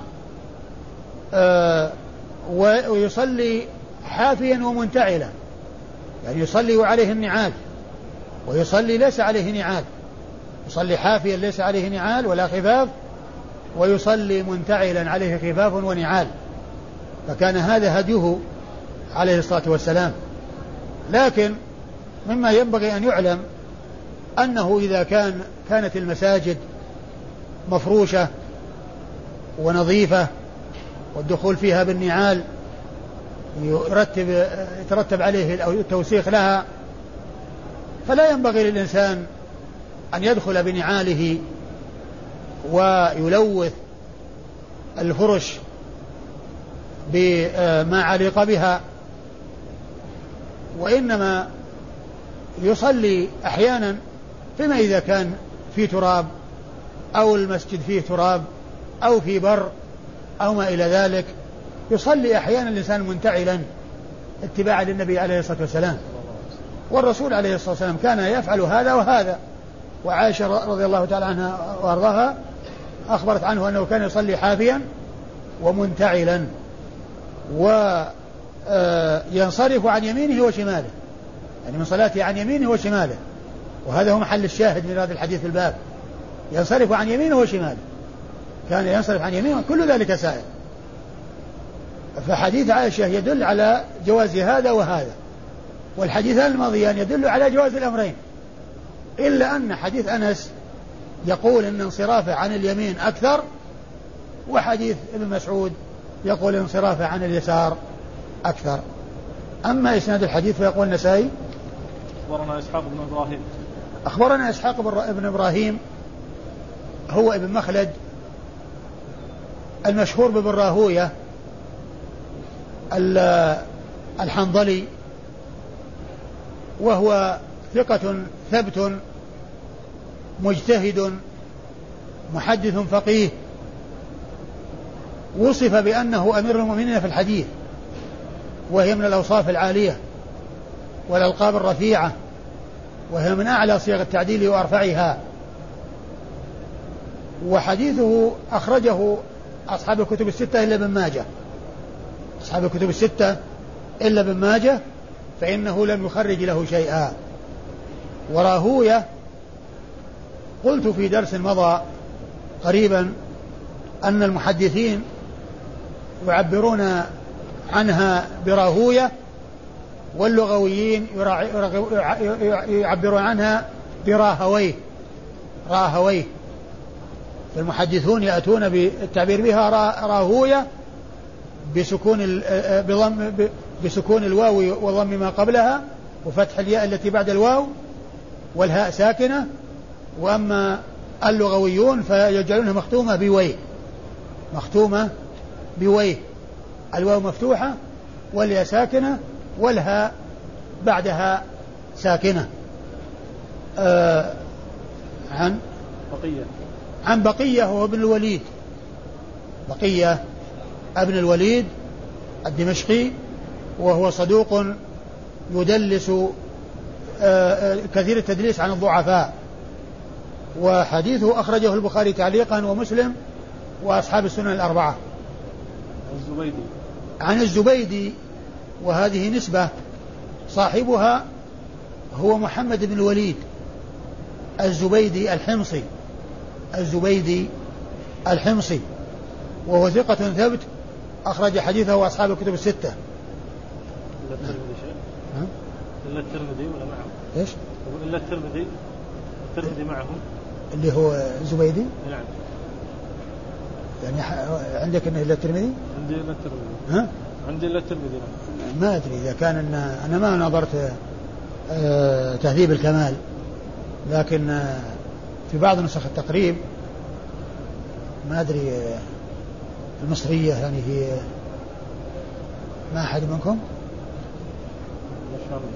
آه ويصلي حافيا ومنتعلا. يعني يصلي وعليه النعال ويصلي ليس عليه نعال يصلي حافيا ليس عليه نعال ولا خفاف ويصلي منتعلا عليه خفاف ونعال. فكان هذا هديه عليه الصلاة والسلام. لكن مما ينبغي أن يعلم أنه إذا كان كانت المساجد مفروشة ونظيفة والدخول فيها بالنعال يرتب يترتب عليه التوسيخ لها فلا ينبغي للإنسان أن يدخل بنعاله ويلوث الفرش بما علق بها وإنما يصلي أحيانا فيما إذا كان في تراب أو المسجد فيه تراب أو في بر أو ما إلى ذلك. يصلي أحيانا الإنسان منتعلا اتباعا للنبي عليه الصلاة والسلام. والرسول عليه الصلاة والسلام كان يفعل هذا وهذا. وعائشة رضي الله تعالى عنها وأرضاها أخبرت عنه أنه كان يصلي حافيا ومنتعلا. وينصرف عن يمينه وشماله. يعني من صلاته عن يمينه وشماله. وهذا هو محل الشاهد من هذا الحديث في الباب. ينصرف عن يمينه وشماله. كان ينصرف عن يمينه كل ذلك سائر فحديث عائشة يدل على جواز هذا وهذا والحديثان الماضيان يدل على جواز الأمرين إلا أن حديث أنس يقول أن انصرافه عن اليمين أكثر وحديث ابن مسعود يقول انصرافه عن اليسار أكثر. أما إسناد الحديث فيقول النسائي أخبرنا إسحاق بن إبراهيم. أخبرنا إسحاق بن إبراهيم هو ابن مخلد المشهور بابن راهوية الحنظلي وهو ثقة ثبت مجتهد محدث فقيه وصف بأنه أمير المؤمنين في الحديث وهي من الأوصاف العالية والألقاب الرفيعة وهي من أعلى صيغ التعديل وأرفعها. وحديثه أخرجه أصحاب الكتب الستة إلا ابن ماجه. أصحاب الكتب الستة إلا ابن ماجه فإنه لم يخرج له شيئا. وراهوية قلت في درس مضى قريبا أن المحدثين يعبرون عنها براهوية واللغويين يعبرون عنها براهويه راهويه. فالمحدثون يأتون بالتعبير بها راهوية بسكون بضم بسكون الواو وضم ما قبلها وفتح الياء التي بعد الواو والهاء ساكنة. وأما اللغويون فيجعلونها مختومة بويه مختومة بويه الواو مفتوحة والياء ساكنة والهاء بعدها ساكنة. آه عن؟ بقية. عن بقية هو ابن الوليد. بقية. ابن الوليد الدمشقي وهو صدوق يدلس آه، آه، كثير التدليس عن الضعفاء. وحديثه أخرجه البخاري تعليقا ومسلم وأصحاب السنن الأربعة. الزبيدي. عن الزبيدي وهذه نسبة صاحبها هو محمد بن الوليد الزبيدي الحمصي الزبيدي الحمصي وهو ثقة ثبت أخرج حديثه أصحاب الكتب الستة. إلا الترمذي شيء إلا الترمذي ولا معه إيش؟ إلا الترمذي. الترمذي معهم. اللي هو الزبيدي نعم. يعني عندك إنه إلا الترمذي؟ عندي إلا الترمذي. ها؟ عندي إلا الترمذي. نعم ما أدري إذا كان إن أنا ما نظرت آه تهذيب الكمال. لكن آه في بعض نسخ التقريب ما أدري آه المصرية يعني هي ما أحد منكم؟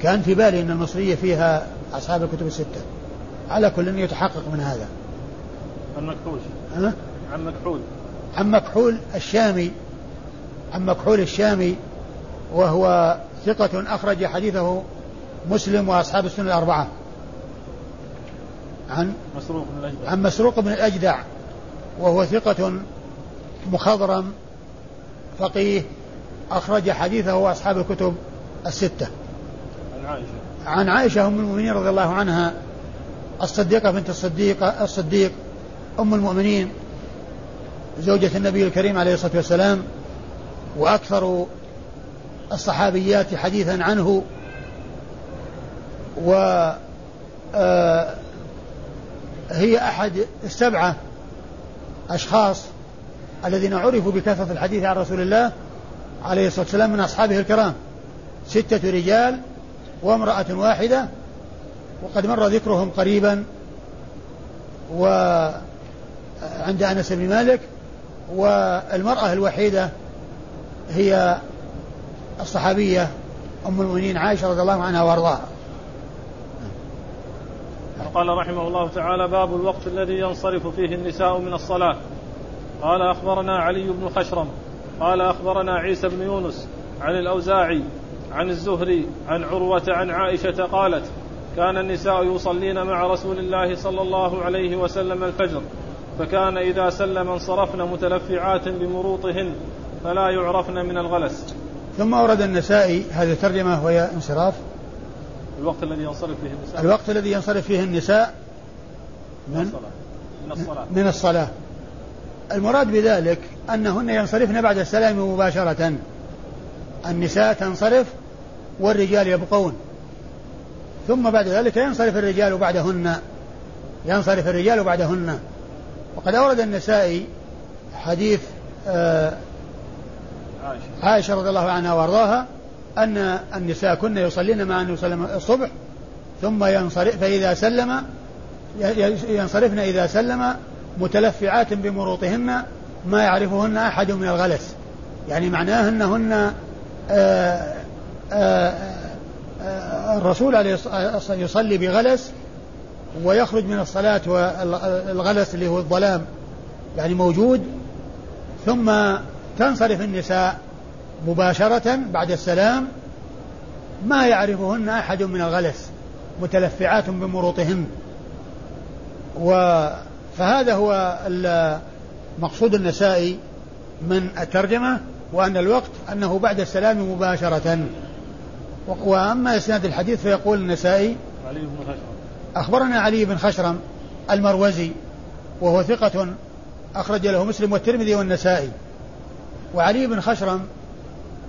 كان في بالي أن المصرية فيها أصحاب الكتب الستة. على كل يتحقق من هذا. عن مكحول. ها؟ عن مكحول. عن مكحول الشامي. عن مكحول الشامي. وهو ثقة أخرج حديثه مسلم وأصحاب السنة الأربعة. عن مسروق بن الأجدع. عن مسروق بن الأجدع. وهو ثقة مخضرم فقيه أخرج حديثه أصحاب الكتب الستة. عن عائشة. عن عائشة أم المؤمنين رضي الله عنها الصديقة بنت الصديق الصديق أم المؤمنين زوجة النبي الكريم عليه الصلاة والسلام وأكثر الصحابيات حديثا عنه و آه، هي أحد السبعة أشخاص الذين عرفوا بكثرة الحديث عن رسول الله عليه الصلاة والسلام من أصحابه الكرام. ستة رجال وامرأة واحدة وقد مر ذكرهم قريبا وعند أنس بن مالك والمرأة الوحيدة هي الصحابية أم المؤمنين عائشة رضي الله عنها وأرضاها. قال رحمه الله تعالى باب الوقت الذي ينصرف فيه النساء من الصلاة. قال أخبرنا علي بن خشرم قال أخبرنا عيسى بن يونس عن الأوزاعي عن الزهري عن عروة عن عائشة قالت كان النساء يصلين مع رسول الله صلى الله عليه وسلم الفجر فكان إذا سلم انصرفن متلفعات بمروطهن فلا يعرفن من الغلس. ثم ورد النسائي هذه الترجمة وهي انصراف. الوقت الذي ينصرف فيه النساء؟ الوقت الذي ينصرف فيه النساء من؟ من الصلاة. من الصلاة. المراد بذلك أنهن ينصرفن بعد السلام مباشرة. النساء تنصرف والرجال يبقون. ثم بعد ذلك ينصرف الرجال بعدهن. ينصرف الرجال بعدهن. وقد أورد النسائي حديث آه عائشة. رضي الله عنها وأرضاها أن النساء كن يصلين مع عليه وسلم الصبح ثم ينصرف فإذا سلم ينصرفن إذا سلم متلفعات بمروطهن ما يعرفهن أحد من الغلس. يعني معناه أنهن آه، آآ آه، الرسول عليه يصلي بغلس ويخرج من الصلاة والغلس اللي هو الظلام يعني موجود ثم تنصرف النساء مباشرة بعد السلام ما يعرفهن أحد من الغلس متلفعات بمروطهن. و فهذا هو مقصود النسائي من الترجمة وأن الوقت أنه بعد السلام مباشرة. وأما إسناد الحديث فيقول النسائي علي بن خشرم. أخبرنا علي بن خشرم المروزي وهو ثقة أخرج له مسلم والترمذي والنسائي. وعلي بن خشرم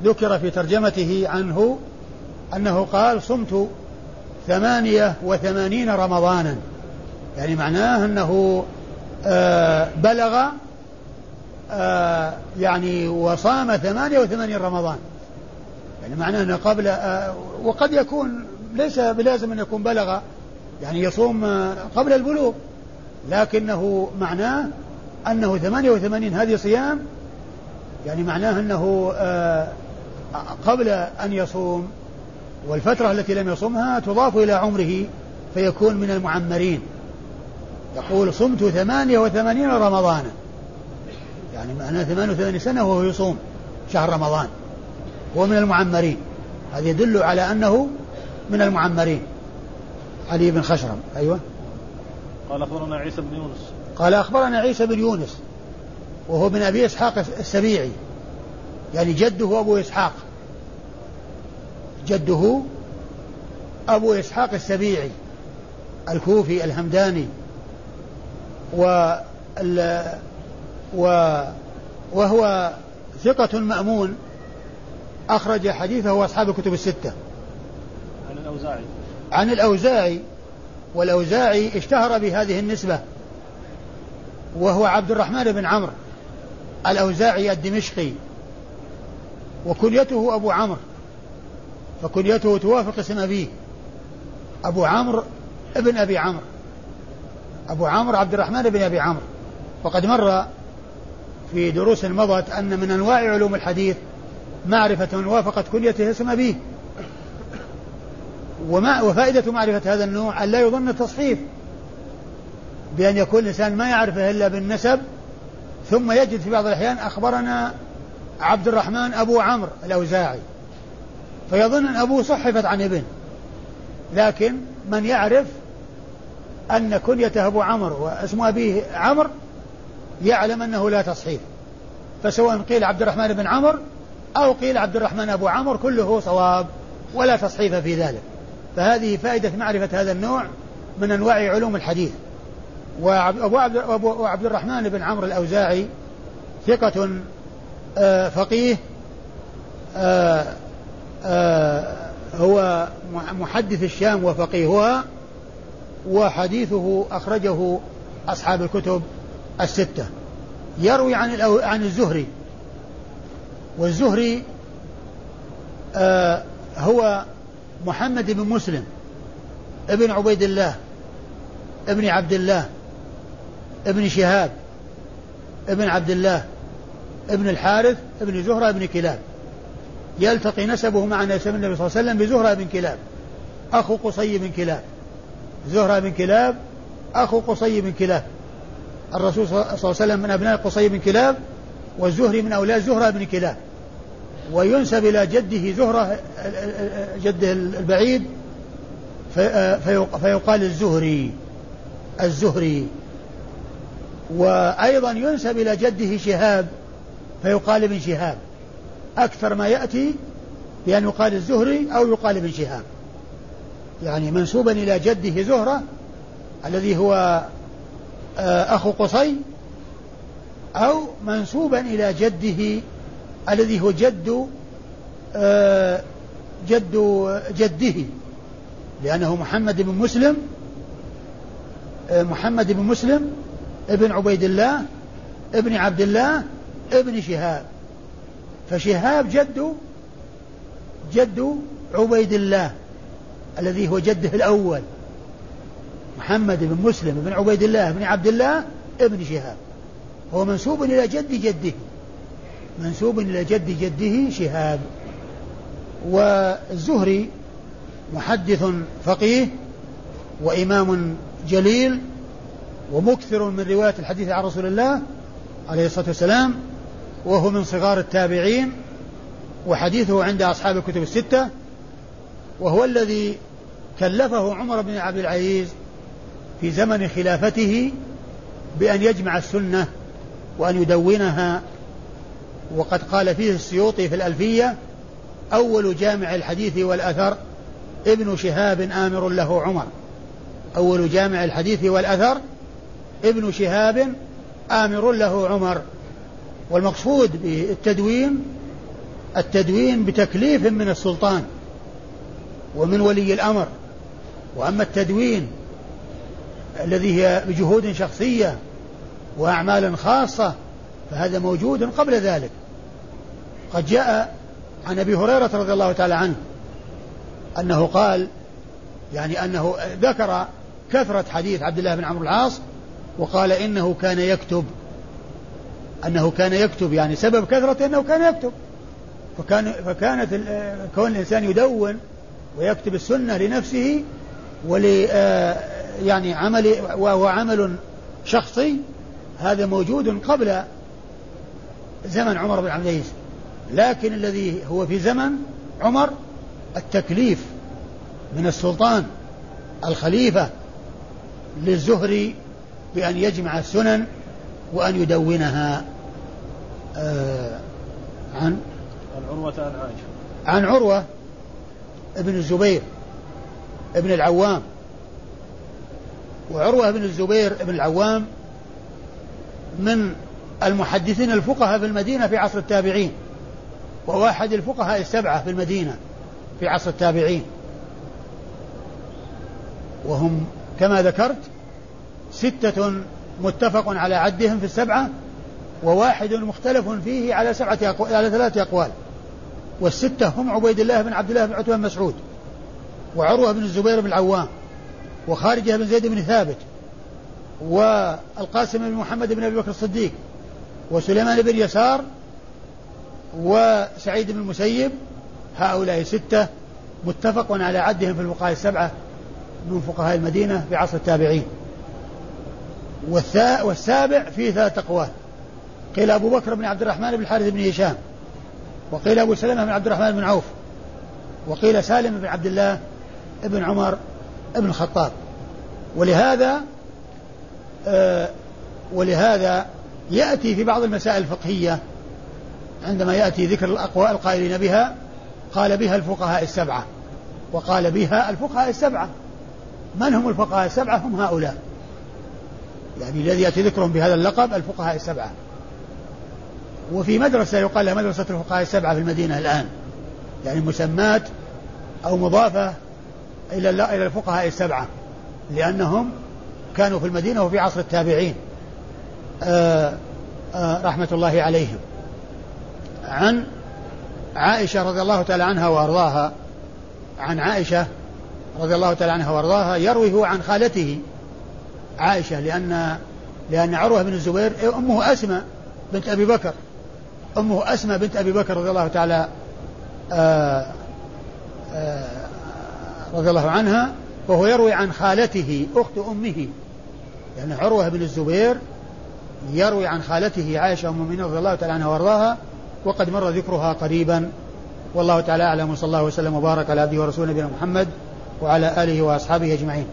ذكر في ترجمته عنه أنه قال صمت ثمانية وثمانين رمضانا يعني معناه أنه بلغ آه يعني وصام ثمانية وثمانين رمضان. يعني معناه أنه قبل آه وقد يكون ليس بلازم أن يكون بلغ يعني يصوم آه، قبل البلوغ. لكنه معناه أنه ثمانية وثمانين هذه صيام يعني معناه أنه آه قبل أن يصوم والفترة التي لم يصومها تضاف إلى عمره فيكون من المعمرين. يقول صمت ثمانية وثمانين رمضانا يعني معناه ثمانية وثمانين سنة وهو يصوم شهر رمضان. هو من المعمرين. هذا يدل على أنه من المعمرين. علي بن خشرم أيوة. قال أخبرنا عيسى بن يونس. قال أخبرنا عيسى بن يونس وهو من أبي إسحاق السبيعي. يعني جده أبو إسحاق. جده أبو إسحاق السبيعي الكوفي الهمداني. و و وهو ثقة مأمون أخرج حديثه أصحاب الكتب الستة. عن الأوزاعي. عن الأوزاعي والأوزاعي اشتهر بهذه النسبة وهو عبد الرحمن بن عمرو الأوزاعي الدمشقي وكنيته أبو عمرو فكنيته توافق اسم أبيه أبو عمرو ابن أبي عمرو. أبو عمرو عبد الرحمن بن أبي عمرو. وقد مر في دروس مضت أن من أنواع علوم الحديث معرفة من وافقت كليته اسم أبيه. وما وفائدة معرفة هذا النوع أن لا يظن التصحيف. بأن يكون الإنسان ما يعرفه إلا بالنسب ثم يجد في بعض الأحيان أخبرنا عبد الرحمن أبو عمرو الأوزاعي. فيظن أن أبوه صحفت عن ابن. لكن من يعرف أن كنيته أبو عمرو واسم أبيه عمرو يعلم أنه لا تصحيف فسواء قيل عبد الرحمن بن عمرو أو قيل عبد الرحمن أبو عمرو كله صواب ولا تصحيف في ذلك. فهذه فائدة معرفة هذا النوع من أنواع علوم الحديث. وأبو عبد, أبو عبد الرحمن بن عمرو الأوزاعي ثقة آه، فقيه آه، آه، هو محدث الشام وفقيهها وحديثه أخرجه أصحاب الكتب الستة. يروي عن عن الزهري. والزهري آه هو محمد بن مسلم ابن عبيد الله ابن عبد الله ابن شهاب ابن عبد الله ابن الحارث ابن زهرة ابن كلاب. يلتقي نسبه مع نسب النبي صلى الله عليه وسلم بزهرة بن كلاب أخو قصي بن كلاب. زهرة بن كلاب أخو قصي بن كلاب. الرسول صلى الله عليه وسلم من أبناء قصي بن كلاب والزهري من أولاد زهرة بن كلاب. وينسب إلى جده زهرة جده البعيد فيقال الزهري الزهري. وأيضا ينسب إلى جده شهاب فيقال ابن شهاب. أكثر ما يأتي بأن يقال الزهري أو يقال ابن شهاب. يعني منسوبا إلى جده زهرة الذي هو آه، أخو قصي أو منسوبا إلى جده الذي هو جد آه، جد جده لأنه محمد بن مسلم آه، محمد بن مسلم ابن عبيد الله ابن عبد الله ابن شهاب. فشهاب جد جد عبيد الله. الذي هو جده الأول. محمد بن مسلم بن عبيد الله بن عبد الله ابن شهاب. هو منسوب إلى جد جده. منسوب إلى جد جده شهاب. والزهري محدث فقيه وإمام جليل ومكثر من رواية الحديث عن رسول الله عليه الصلاة والسلام وهو من صغار التابعين وحديثه عند أصحاب الكتب الستة وهو الذي كلفه عمر بن عبد العزيز في زمن خلافته بأن يجمع السنة وأن يدونها. وقد قال فيه السيوطي في الألفية أول جامع الحديث والأثر ابن شهاب آمر له عمر. أول جامع الحديث والأثر ابن شهاب آمر له عمر. والمقصود بالتدوين التدوين بتكليف من السلطان ومن ولي الأمر. وأما التدوين الذي هي بجهود شخصية وأعمال خاصة فهذا موجود قبل ذلك. قد جاء عن أبي هريرة رضي الله تعالى عنه أنه قال يعني أنه ذكر كثرة حديث عبد الله بن عمرو العاص وقال إنه كان يكتب أنه كان يكتب يعني سبب كثرته أنه كان يكتب. فكان فكانت كون الإنسان يدون ويكتب السنة لنفسه ول يعني عمل وهو عمل شخصي هذا موجود قبل زمن عمر بن عبد العزيز. لكن الذي هو في زمن عمر التكليف من السلطان الخليفة للزهري بأن يجمع السنن وأن يدونها آه عن عن عروة عن عائشة. عن عروة ابن الزبير. ابن العوام وعروة بن الزبير بن العوام من المحدثين الفقهاء في المدينة في عصر التابعين وواحد الفقهاء السبعة في المدينة في عصر التابعين. وهم كما ذكرت ستة متفق على عدهم في السبعة وواحد مختلف فيه على سبعة أقوال على ثلاثة أقوال. والستة هم عبيد الله بن عبد الله بن عتبة مسعود. وعروة بن الزبير بن العوام وخارجة بن زيد بن ثابت والقاسم بن محمد بن أبي بكر الصديق وسليمان بن يسار وسعيد بن المسيب هؤلاء ستة متفق على عدهم في الفقهاء السبعة من فقهاء المدينة في عصر التابعين. والسابع فيه ثلاثة أقوال. قيل أبو بكر بن عبد الرحمن بن الحارث بن هشام وقيل أبو سلمة بن عبد الرحمن بن عوف وقيل سالم بن عبد الله بن عمر بن الخطاب. ولهذا آه ولهذا يأتي في بعض المسائل الفقهية عندما يأتي ذكر الأقوال القائلين بها قال بها الفقهاء السبعة. وقال بها الفقهاء السبعة. من هم الفقهاء السبعة؟ هم هؤلاء. يعني الذي يأتي ذكرهم بهذا اللقب الفقهاء السبعة. وفي مدرسة يقال لها مدرسة الفقهاء السبعة في المدينة الآن. يعني مسمات أو مضافة إلى إلى الفقهاء السبعة لأنهم كانوا في المدينة وفي عصر التابعين. آآ آآ رحمة الله عليهم. عن عائشة رضي الله تعالى عنها وأرضاها عن عائشة رضي الله تعالى عنها وأرضاها يروي هو عن خالته عائشة لأن لأن عروة بن الزبير أمه أسماء بنت أبي بكر. أمه أسمى بنت أبي بكر رضي الله تعالى آآ آآ رضي الله عنها وهو يروي عن خالته أخت أمه. يعني عروة بن الزبير يروي عن خالته عائشة أم المؤمنين رضي الله تعالى عنها وأرضاها وقد مر ذكرها قريبا. والله تعالى أعلم وصلى الله وسلم وبارك على عبده ورسوله نبينا محمد وعلى آله وأصحابه أجمعين.